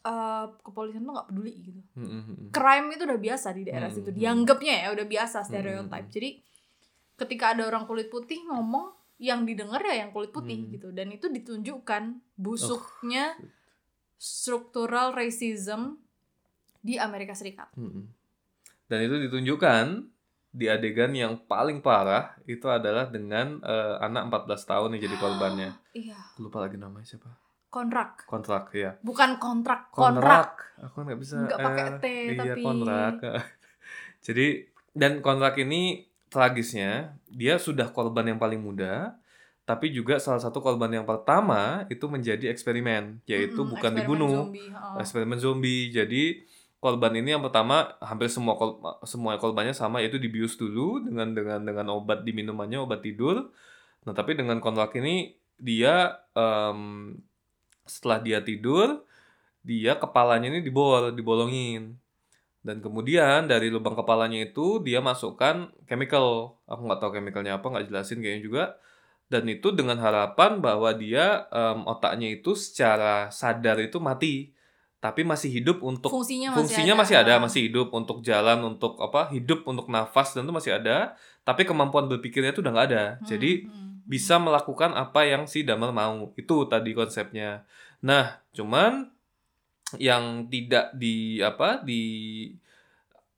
eh, kepolisian tuh nggak peduli gitu. Mm-mm. Crime itu udah biasa di daerah Hmm, situ. hmm. Dianggapnya ya udah biasa stereotype. Hmm. Jadi ketika ada orang kulit putih ngomong yang didengar ya yang kulit putih Hmm. gitu dan itu ditunjukkan busuknya struktural racism di Amerika Serikat. Mm-mm. Dan itu ditunjukkan di adegan yang paling parah itu adalah dengan eh, anak 14 tahun yang jadi korbannya. Iya, Lupa lagi namanya siapa? Kontrak. Kontrak ya. Bukan kontrak, kontrak. Kontrak. Aku nggak bisa. Nggak pakai eh, T, iya, tapi- kontrak. jadi dan kontrak ini tragisnya dia sudah korban yang paling muda tapi juga salah satu korban yang pertama itu menjadi eksperimen yaitu Mm-mm, bukan eksperimen dibunuh zombie, heeh. eksperimen zombie. Jadi korban ini yang pertama hampir semua kol- semua korbannya sama yaitu dibius dulu dengan dengan dengan obat di minumannya obat tidur. Nah tapi dengan kontrak ini dia em, setelah dia tidur dia kepalanya ini dibol dibolongin. Dan kemudian dari lubang kepalanya itu dia masukkan chemical. Aku nggak tahu chemicalnya apa nggak jelasin kayaknya juga. Dan itu dengan harapan bahwa dia em, otaknya itu secara sadar itu mati. Tapi masih hidup untuk fungsinya masih fungsinya ada. masih ada masih hidup untuk jalan untuk apa hidup untuk nafas dan itu masih ada. Tapi kemampuan berpikirnya itu udah nggak ada. Hmm, jadi hmm, bisa melakukan apa yang si Damar mau itu tadi konsepnya nah cuman yang tidak di apa di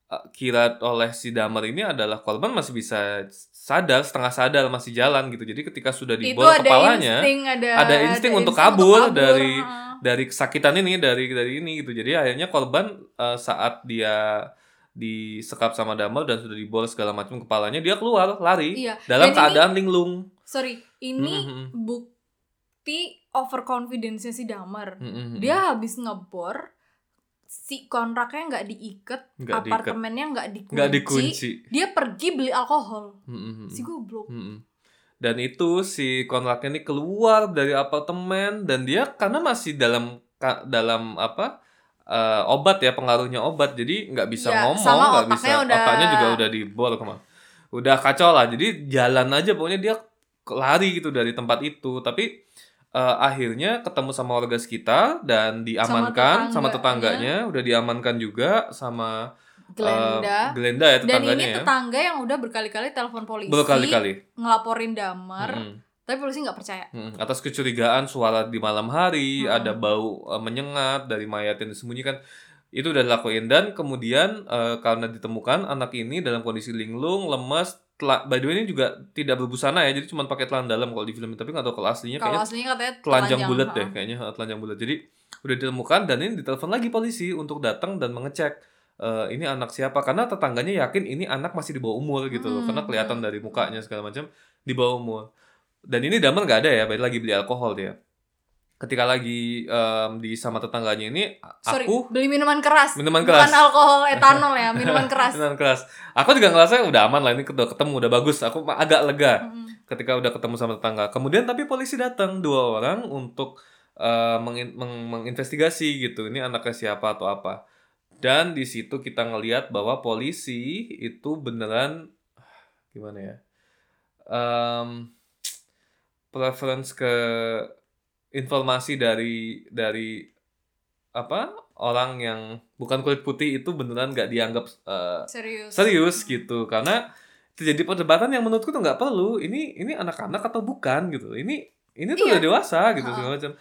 uh, kira oleh si Damar ini adalah korban masih bisa sadar setengah sadar masih jalan gitu jadi ketika sudah itu dibol ada kepalanya insting, ada, ada insting untuk kabur dari- heeh. dari kesakitan ini dari dari ini gitu jadi akhirnya korban eh, saat dia disekap sama Damar dan sudah dibol segala macam kepalanya dia keluar lari Iya. dalam Dan ini- keadaan linglung Sorry, ini Mhm. bukti overconfidence-nya si Damar. Mhm. Dia habis ngebor, si kontraknya nggak diikat, apartemennya nggak dikunci, dikunci Dia pergi beli alkohol. Mhm. Si goblok. Mhm. dan itu si kontraknya ini keluar dari apartemen dan dia karena masih dalam dalam apa eh, obat ya pengaruhnya obat jadi nggak bisa Iya, ngomong nggak bisa udah- otaknya juga udah dibor ke mana udah kacau lah jadi jalan aja pokoknya dia lari gitu dari tempat itu tapi eh, akhirnya ketemu sama warga sekitar dan diamankan sama, tetangganya tetangganya. udah diamankan juga sama eh, Glenda. Glenda ya Dan tetangganya ini ya tetangga yang udah berkali-kali telepon polisi, berkali-kali ngelaporin Damar, Mm-mm. tapi polisi nggak percaya. Mm, atas kecurigaan suara di malam hari, Hmm. ada bau eh, menyengat dari mayat yang disembunyikan. Itu udah dilakuin dan kemudian eh, karena ditemukan anak ini dalam kondisi linglung, lemas, tela- by the way ini juga tidak berbusana ya, jadi cuma pakai telan dalam kalau di film tapi nggak tahu kalau aslinya Kalau kayaknya aslinya katanya telanjang bulat ha. deh kayaknya telanjang bulat. Jadi udah ditemukan dan ini ditelepon lagi polisi untuk datang dan mengecek eh, ini anak siapa karena tetangganya yakin ini anak masih di bawah umur gitu loh Hmm, karena kelihatan hmm. dari mukanya segala macam di bawah umur. Dan ini Damar nggak ada ya, balik lagi beli alkohol dia. Ketika lagi em, di sama tetangganya ini Sorry, aku beli minuman keras. Minuman Bukan keras. alkohol etanol ya, minuman keras. Minuman keras. Aku juga ngerasa udah aman lah ini udah ketemu udah bagus. Aku agak lega Mm-mm. ketika udah ketemu sama tetangga. Kemudian tapi polisi datang dua orang untuk eh, mengin- meng- menginvestigasi gitu. Ini anaknya siapa atau apa. Dan di situ kita ngelihat bahwa polisi itu beneran gimana ya? Em, preference ke informasi dari dari apa orang yang bukan kulit putih itu beneran nggak dianggap eh, Serius. serius gitu karena terjadi perdebatan yang menurutku tuh nggak perlu ini ini anak-anak atau bukan gitu ini ini tuh Iya. udah dewasa gitu Ha-ha. segala macam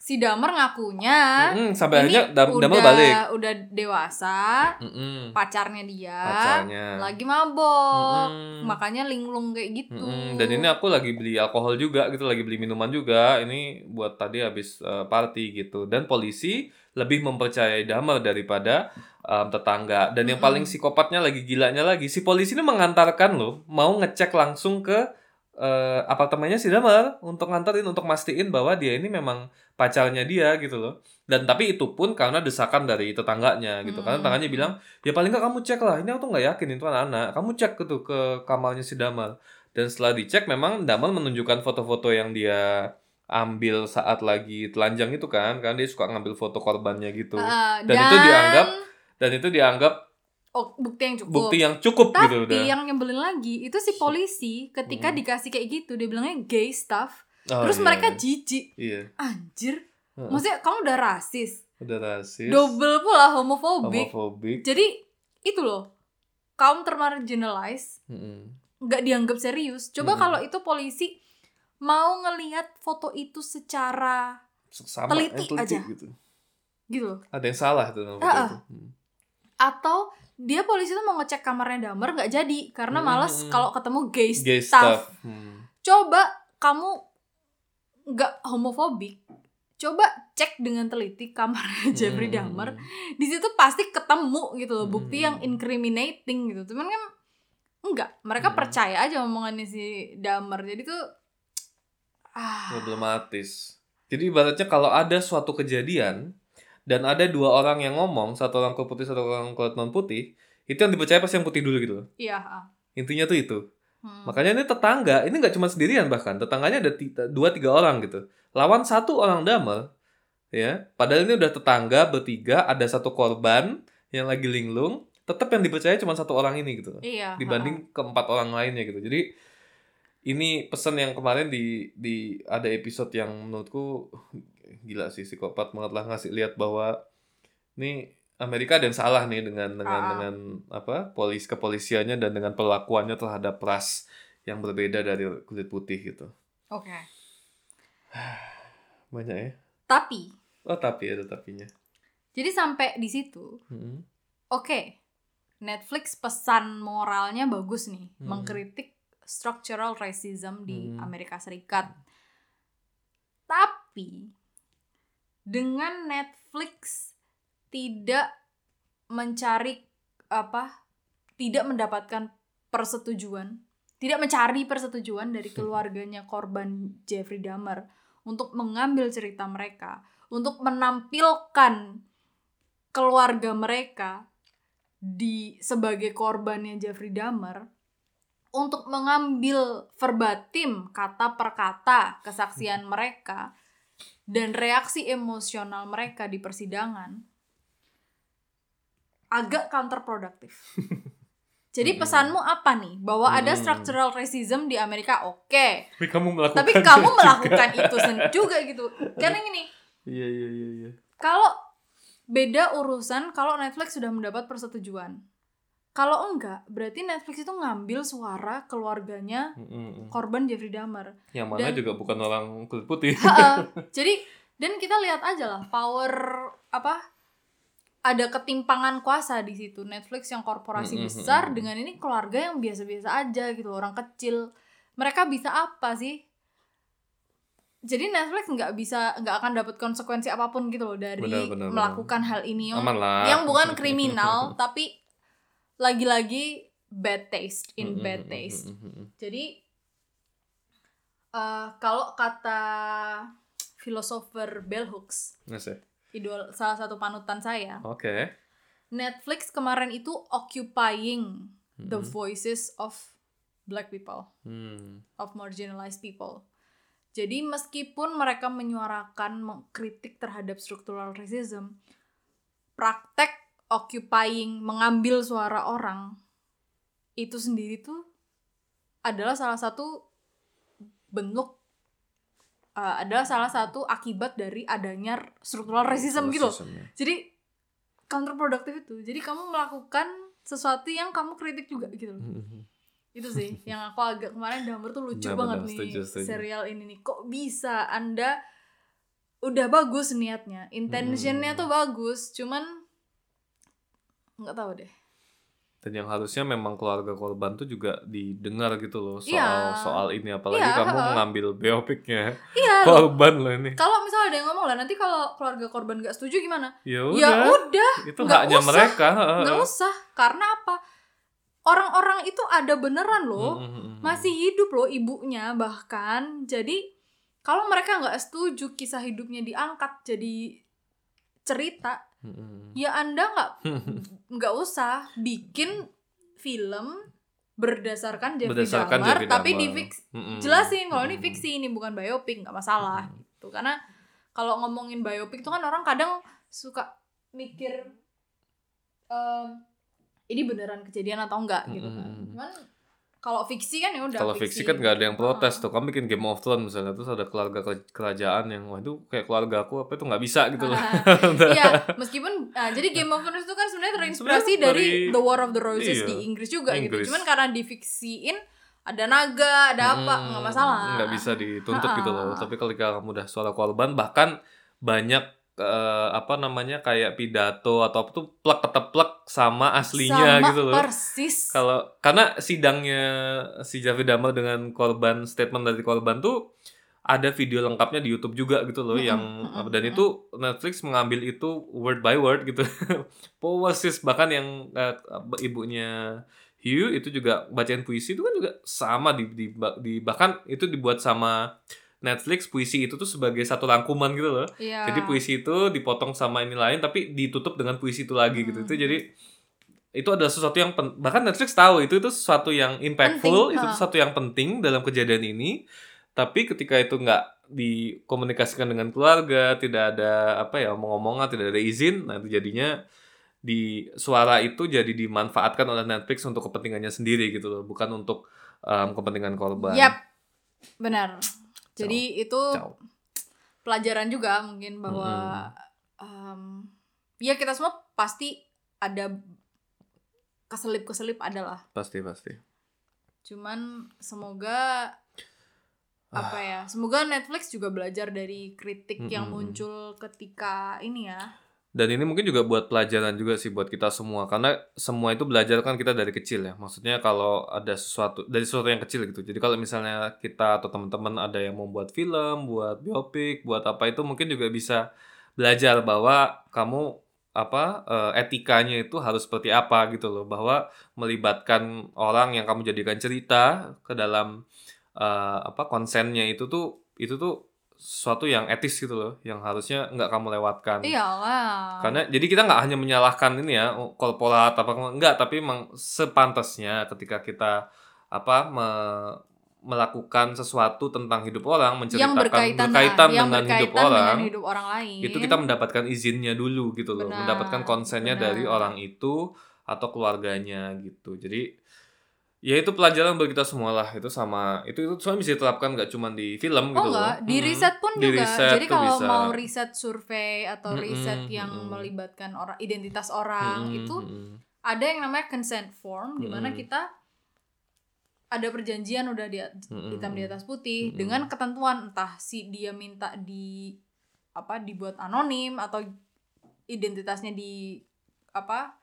Si Damar ngakunya Mm-mm, sampai ini akhirnya Dam- udah, Damar balik udah dewasa, Mm-mm, pacarnya dia pacarnya lagi mabok. Mm-mm, Makanya linglung kayak gitu. mm-mm. dan ini aku lagi beli alkohol juga gitu lagi beli minuman juga ini buat tadi habis eh, party gitu dan polisi lebih mempercayai Damar daripada em, tetangga dan yang Mm-mm. paling psikopatnya lagi gilanya lagi si polisi ini mengantarkan loh mau ngecek langsung ke eh, apartemennya si Damar untuk nganterin untuk mastiin bahwa dia ini memang pacarnya dia gitu loh. Dan tapi itu pun karena desakan dari tetangganya gitu. Karena Hmm. tetangganya bilang ya paling nggak kamu cek lah ini aku tuh nggak yakin itu anak-anak. Kamu cek tuh ke kamarnya si Damar. Dan setelah dicek memang Damar menunjukkan foto-foto yang dia ambil saat lagi telanjang itu kan kan dia suka ngambil foto korbannya gitu. Heeh, Dan itu dianggap- dan itu dianggap oh, bukti yang cukup. bukti yang cukup Tapi gitu udah yang nyebelin lagi itu si polisi ketika Hmm. dikasih kayak gitu dia bilangnya gay stuff. Oh, Terus iya. mereka jijik. iya Anjir. Heeh. Maksudnya kamu udah rasis. udah rasis Double pula homofobik. homofobik Jadi itu loh. Kaum termarginalize Mm-mm. nggak dianggap serius. Coba Mm-mm. kalau itu polisi mau ngelihat foto itu secara sama Teliti eh, aja. gitu gitu loh. ada yang salah tuh ah. itu Hmm. Atau dia polisi tuh mau ngecek kamarnya Damar nggak jadi karena males Mm-mm. kalau ketemu gay, gay stuff Hmm. Coba kamu nggak homofobik, coba cek dengan teliti kamarnya Jeffrey Hmm. Dahmer. Di situ pasti ketemu gitu loh bukti Hmm. yang incriminating gitu. Cuman kan enggak, mereka Hmm. percaya aja omongannya si Dahmer. Jadi tuh ah problematis jadi ibaratnya kalau ada suatu kejadian dan ada dua orang yang ngomong satu orang kulit putih satu orang kulit non putih itu yang dipercaya pasti yang putih dulu gitu loh iya. intinya tuh itu Hmm. makanya ini tetangga ini nggak cuma sendirian bahkan tetangganya ada ti- dua tiga orang gitu lawan satu orang damel ya padahal ini udah tetangga bertiga ada satu korban yang lagi linglung tetap yang dipercaya cuma satu orang ini gitu Iya. dibanding keempat orang lainnya gitu. Jadi ini pesan yang kemarin di di ada episode yang menurutku gila sih psikopat banget lah ngasih lihat bahwa ini Amerika ada yang salah nih dengan dengan Ah. dengan apa polis kepolisiannya dan dengan perlakuannya terhadap ras yang berbeda dari kulit putih gitu. Oke. Banyak ya. Tapi Oh tapi ada tapinya. jadi sampai di situ Hmm. Oke, Netflix pesan moralnya bagus nih, Hmm. mengkritik structural racism di Hmm. Amerika Serikat. Tapi dengan Netflix tidak mencari apa, tidak mendapatkan persetujuan, tidak mencari persetujuan dari keluarganya korban Jeffrey Dahmer untuk mengambil cerita mereka, untuk menampilkan keluarga mereka di sebagai korbannya Jeffrey Dahmer untuk mengambil verbatim kata per kata kesaksian mereka dan reaksi emosional mereka di persidangan agak counterproductive. Jadi Mm-mm. pesanmu apa nih? Bahwa ada Mm. structural racism di Amerika, oke. Tapi kamu melakukan Tapi kamu melakukan itu sen- juga gitu. Karena gini, Iya iya iya iya. kalau beda urusan kalau Netflix sudah mendapat persetujuan. Kalau enggak, berarti Netflix itu ngambil suara keluarganya Mm, mm, mm. korban Jeffrey Dahmer. Yang mana Dan- juga bukan orang kulit putih. Ha-ha. Jadi dan kita lihat aja lah power apa ada ketimpangan kuasa di situ Netflix yang korporasi Mm-mm, besar mm-mm. dengan ini keluarga yang biasa-biasa aja gitu orang kecil mereka bisa apa sih jadi Netflix nggak bisa nggak akan dapat konsekuensi apa pun gitu loh dari Benar, benar, melakukan hal ini yang, lah yang bukan kriminal tapi lagi-lagi bad taste in Mm-mm, bad mm-mm, taste. jadi eh, kalau kata filosofer Bell Hooks idol salah satu panutan saya oke. Netflix kemarin itu occupying the Mm-mm. voices of black people Hmm. of marginalized people. Jadi meskipun mereka menyuarakan mengkritik terhadap structural racism praktek occupying mengambil suara orang itu sendiri tuh adalah salah satu bentuk uh, adalah salah satu akibat dari adanya structural racism gitu ya. Jadi counterproductive itu. Jadi kamu melakukan sesuatu yang kamu kritik juga gitu loh. Mhm. Itu sih yang aku agak kemarin Dumber tuh lucu Benar, banget benar, nih setuju, setuju. serial ini nih. Kok bisa Anda udah bagus niatnya, intentionnya Hmm. tuh bagus, cuman nggak tahu deh. Dan yang harusnya memang keluarga korban tuh juga didengar gitu loh soal Iya. soal ini apalagi Iya, kamu heeh. mengambil biopiknya loh. korban loh ini. Kalau misalnya ada yang ngomong lah nanti kalau keluarga korban nggak setuju gimana? Ya Ya udah, itu nggak haknya usah. mereka. nggak usah. Karena apa? Orang-orang itu ada beneran loh. Mm, mm, mm, mm. masih hidup loh ibunya bahkan jadi kalau mereka nggak setuju kisah hidupnya diangkat jadi cerita Ya anda nggak nggak usah bikin film berdasarkan Jeffrey Berdasarkan Dahmer Jeffrey tapi di fix Mm, mm. jelasin kalau ini fiksi ini bukan biopik nggak masalah gitu. Karena kalau ngomongin biopik tuh kan orang kadang suka mikir em, ini beneran kejadian atau enggak gitu kan. Cuman kalau fiksi kan ya udah Kalau fiksi kan gak ada yang protes Ah. tuh. Kamu bikin Game of Thrones misalnya terus ada keluarga ke- kerajaan yang wah itu kayak keluarga aku apa itu nggak bisa gitu loh. Iya, meskipun ah, jadi Game of Thrones itu kan sebenarnya terinspirasi Sebenarnya dari, dari- The War of the Roses iya, di Inggris juga Inggris. gitu. Cuman karena difiksiin ada naga, ada apa, Hmm, nggak masalah. nggak bisa dituntut gitu loh tapi ketika kamu udah suara korban bahkan banyak eh, apa namanya kayak pidato atau apa tuh plek keteplek sama aslinya Sama gitu loh persis. kalau karena sidangnya si Jeffrey Dahmer dengan korban statement dari korban tuh ada video lengkapnya di YouTube juga gitu loh Mm-mm, yang mm-mm, dan mm-mm. itu Netflix mengambil itu word by word gitu persis bahkan yang eh, ibunya Hugh itu juga bacain puisi itu kan juga sama di, di, di bahkan itu dibuat sama Netflix puisi itu tuh sebagai satu rangkuman gitu loh Iya. jadi puisi itu dipotong sama ini lain tapi ditutup dengan puisi itu lagi gitu. Itu Hmm. jadi itu adalah sesuatu yang pen- bahkan Netflix tahu itu itu sesuatu yang impactful, Penting, itu ha. sesuatu yang penting dalam kejadian ini. Tapi ketika itu nggak dikomunikasikan dengan keluarga, tidak ada apa ya omong-omongan, tidak ada izin, nah itu jadinya di suara itu jadi dimanfaatkan oleh Netflix untuk kepentingannya sendiri gitu loh, bukan untuk um, kepentingan korban. Yap. Benar. Jadi itu Ciao. pelajaran juga mungkin bahwa em, ya kita semua pasti ada keselip-keselip adalah. Pasti pasti. Cuman semoga apa Ah. ya? Semoga Netflix juga belajar dari kritik yang Mm-mm. muncul ketika ini ya. Dan ini mungkin juga buat pelajaran juga sih buat kita semua karena semua itu belajar kan kita dari kecil ya. Maksudnya kalau ada sesuatu dari sesuatu yang kecil gitu. Jadi kalau misalnya kita atau teman-teman ada yang mau buat film, buat biopik, buat apa itu mungkin juga bisa belajar bahwa kamu apa eh, etikanya itu harus seperti apa gitu loh bahwa melibatkan orang yang kamu jadikan cerita ke dalam eh, apa konsennya itu tuh itu tuh sesuatu yang etis gitu loh yang harusnya nggak kamu lewatkan Iyalah. karena jadi kita nggak hanya menyalahkan ini ya oh, korporat apa enggak tapi memang sepantasnya ketika kita apa me- melakukan sesuatu tentang hidup orang yang menceritakan berkaitan, berkaitan yang dengan berkaitan hidup orang dengan hidup orang lain. itu kita mendapatkan izinnya dulu gitu loh Benar, mendapatkan konsennya benar. dari orang itu atau keluarganya gitu jadi ya itu pelajaran buat kita semua lah itu sama itu itu soalnya bisa diterapkan nggak cuma di film Oh gitu loh enggak, di riset pun Di juga. riset Jadi kalau bisa. mau riset survei atau Mm-mm, riset yang mm-mm. melibatkan orang identitas orang Mm-mm, itu mm-mm. ada yang namanya consent form di mana kita ada perjanjian udah di hitam di atas putih Mm-mm. dengan ketentuan entah si dia minta di apa dibuat anonim atau identitasnya di apa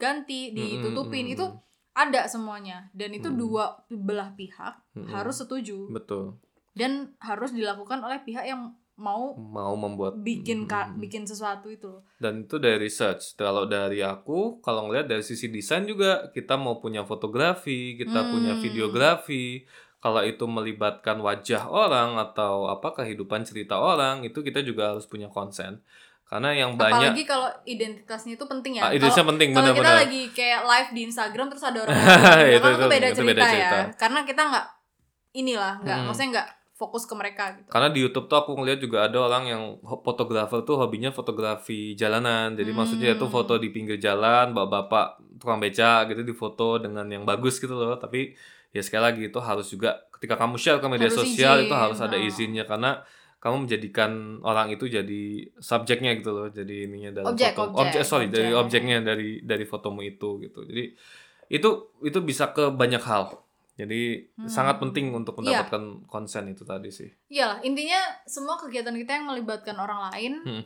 ganti ditutupin Mm-mm, itu ada semuanya dan itu Mm. dua belah pihak Mm-mm. harus setuju betul dan harus dilakukan oleh pihak yang mau mau membuat bikin ka- Mm-mm. bikin sesuatu itu loh. dan itu dari research kalau dari aku kalau ngelihat dari sisi desain juga kita mau punya fotografi kita punya Hmm. videografi kalau itu melibatkan wajah orang atau apa kehidupan cerita orang itu kita juga harus punya konsen karena yang banyak Apalagi kalau identitasnya itu penting ya. ah, itu Kalau penting kalau kita lagi kayak live di Instagram terus ada orang Itu- itu, itu, beda itu cerita beda cerita. ya. Karena kita nggak inilah nggak Hmm. maksudnya nggak fokus ke mereka gitu. Karena di YouTube tuh aku ngeliat juga ada orang yang fotografer tuh hobinya fotografi jalanan. Jadi maksudnya itu Hmm. foto di pinggir jalan, bapak-bapak tukang beca gitu difoto dengan yang bagus gitu loh. Tapi ya sekali lagi itu harus juga ketika kamu share ke media Harus sosial izin, itu harus ada oh. izinnya karena kamu menjadikan orang itu jadi subjeknya gitu loh. Jadi ininya dalam Objek, foto. objek, sorry dari objek. objeknya dari dari fotomu itu gitu. Jadi itu itu bisa ke banyak hal. Jadi Hmm. sangat penting untuk Iya. mendapatkan konsen itu tadi sih. Iyalah, intinya semua kegiatan kita yang melibatkan orang lain. Hmm.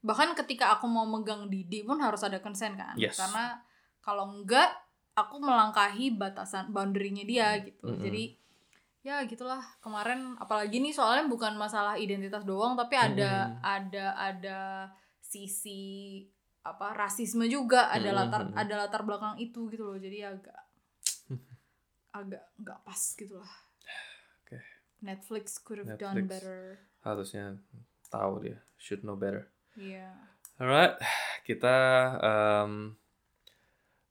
Bahkan ketika aku mau megang Didi pun harus ada konsen kan. Yes. Karena kalau enggak aku melangkahi batasan boundary-nya dia gitu. Mm-mm. Jadi ya gitulah kemarin apalagi nih soalnya bukan masalah identitas doang tapi ada Mm-mm. ada ada sisi apa rasisme juga ada Mm-mm. latar ada latar belakang itu gitu loh jadi agak agak nggak pas gitu lah Oke. Netflix could have done Netflix. better harusnya tahu dia should know better Iya. alright kita em,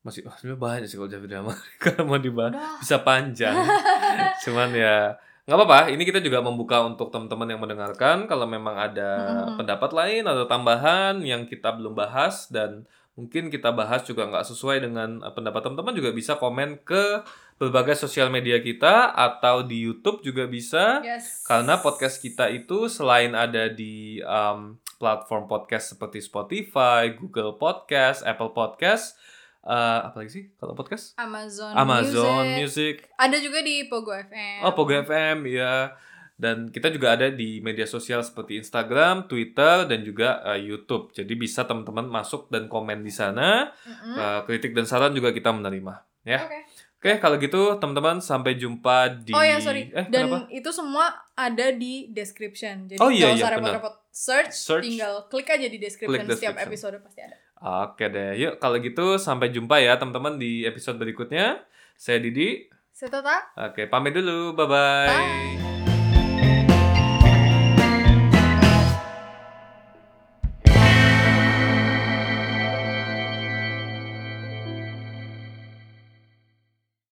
masih oh, sebenarnya banyak sih kalau jadi drama kalau mau dibahas Udah. bisa panjang cuman ya nggak apa-apa ini kita juga membuka untuk teman-teman yang mendengarkan kalau memang ada Mm-mm. pendapat lain atau tambahan yang kita belum bahas dan mungkin kita bahas juga nggak sesuai dengan eh, pendapat teman-teman juga bisa komen ke berbagai sosial media kita atau di YouTube juga bisa Yes. Karena podcast kita itu selain ada di um, platform podcast seperti Spotify, Google Podcast, Apple Podcast, uh, apa lagi sih kalau podcast? Amazon, Amazon Music. Music, Ada juga di Pogo FM. oh Pogo FM, ya. Dan kita juga ada di media sosial seperti Instagram, Twitter, dan juga uh, YouTube. Jadi bisa teman-teman masuk dan komen di sana. Mm-mm. Uh, kritik dan saran juga kita menerima. Ya. Oke. Oke, kalau gitu teman-teman sampai jumpa di. Oh ya sorry. Eh, Dan kenapa? itu semua ada di description. Jadi Oh, iya, iya, usah repot-repot search, Search. tinggal klik aja di description. Klik Setiap description. episode pasti ada. Oke deh, yuk kalau gitu sampai jumpa ya teman-teman di episode berikutnya. Saya Didi. Saya Tata. Oke, pamit dulu. Bye-bye. Bye.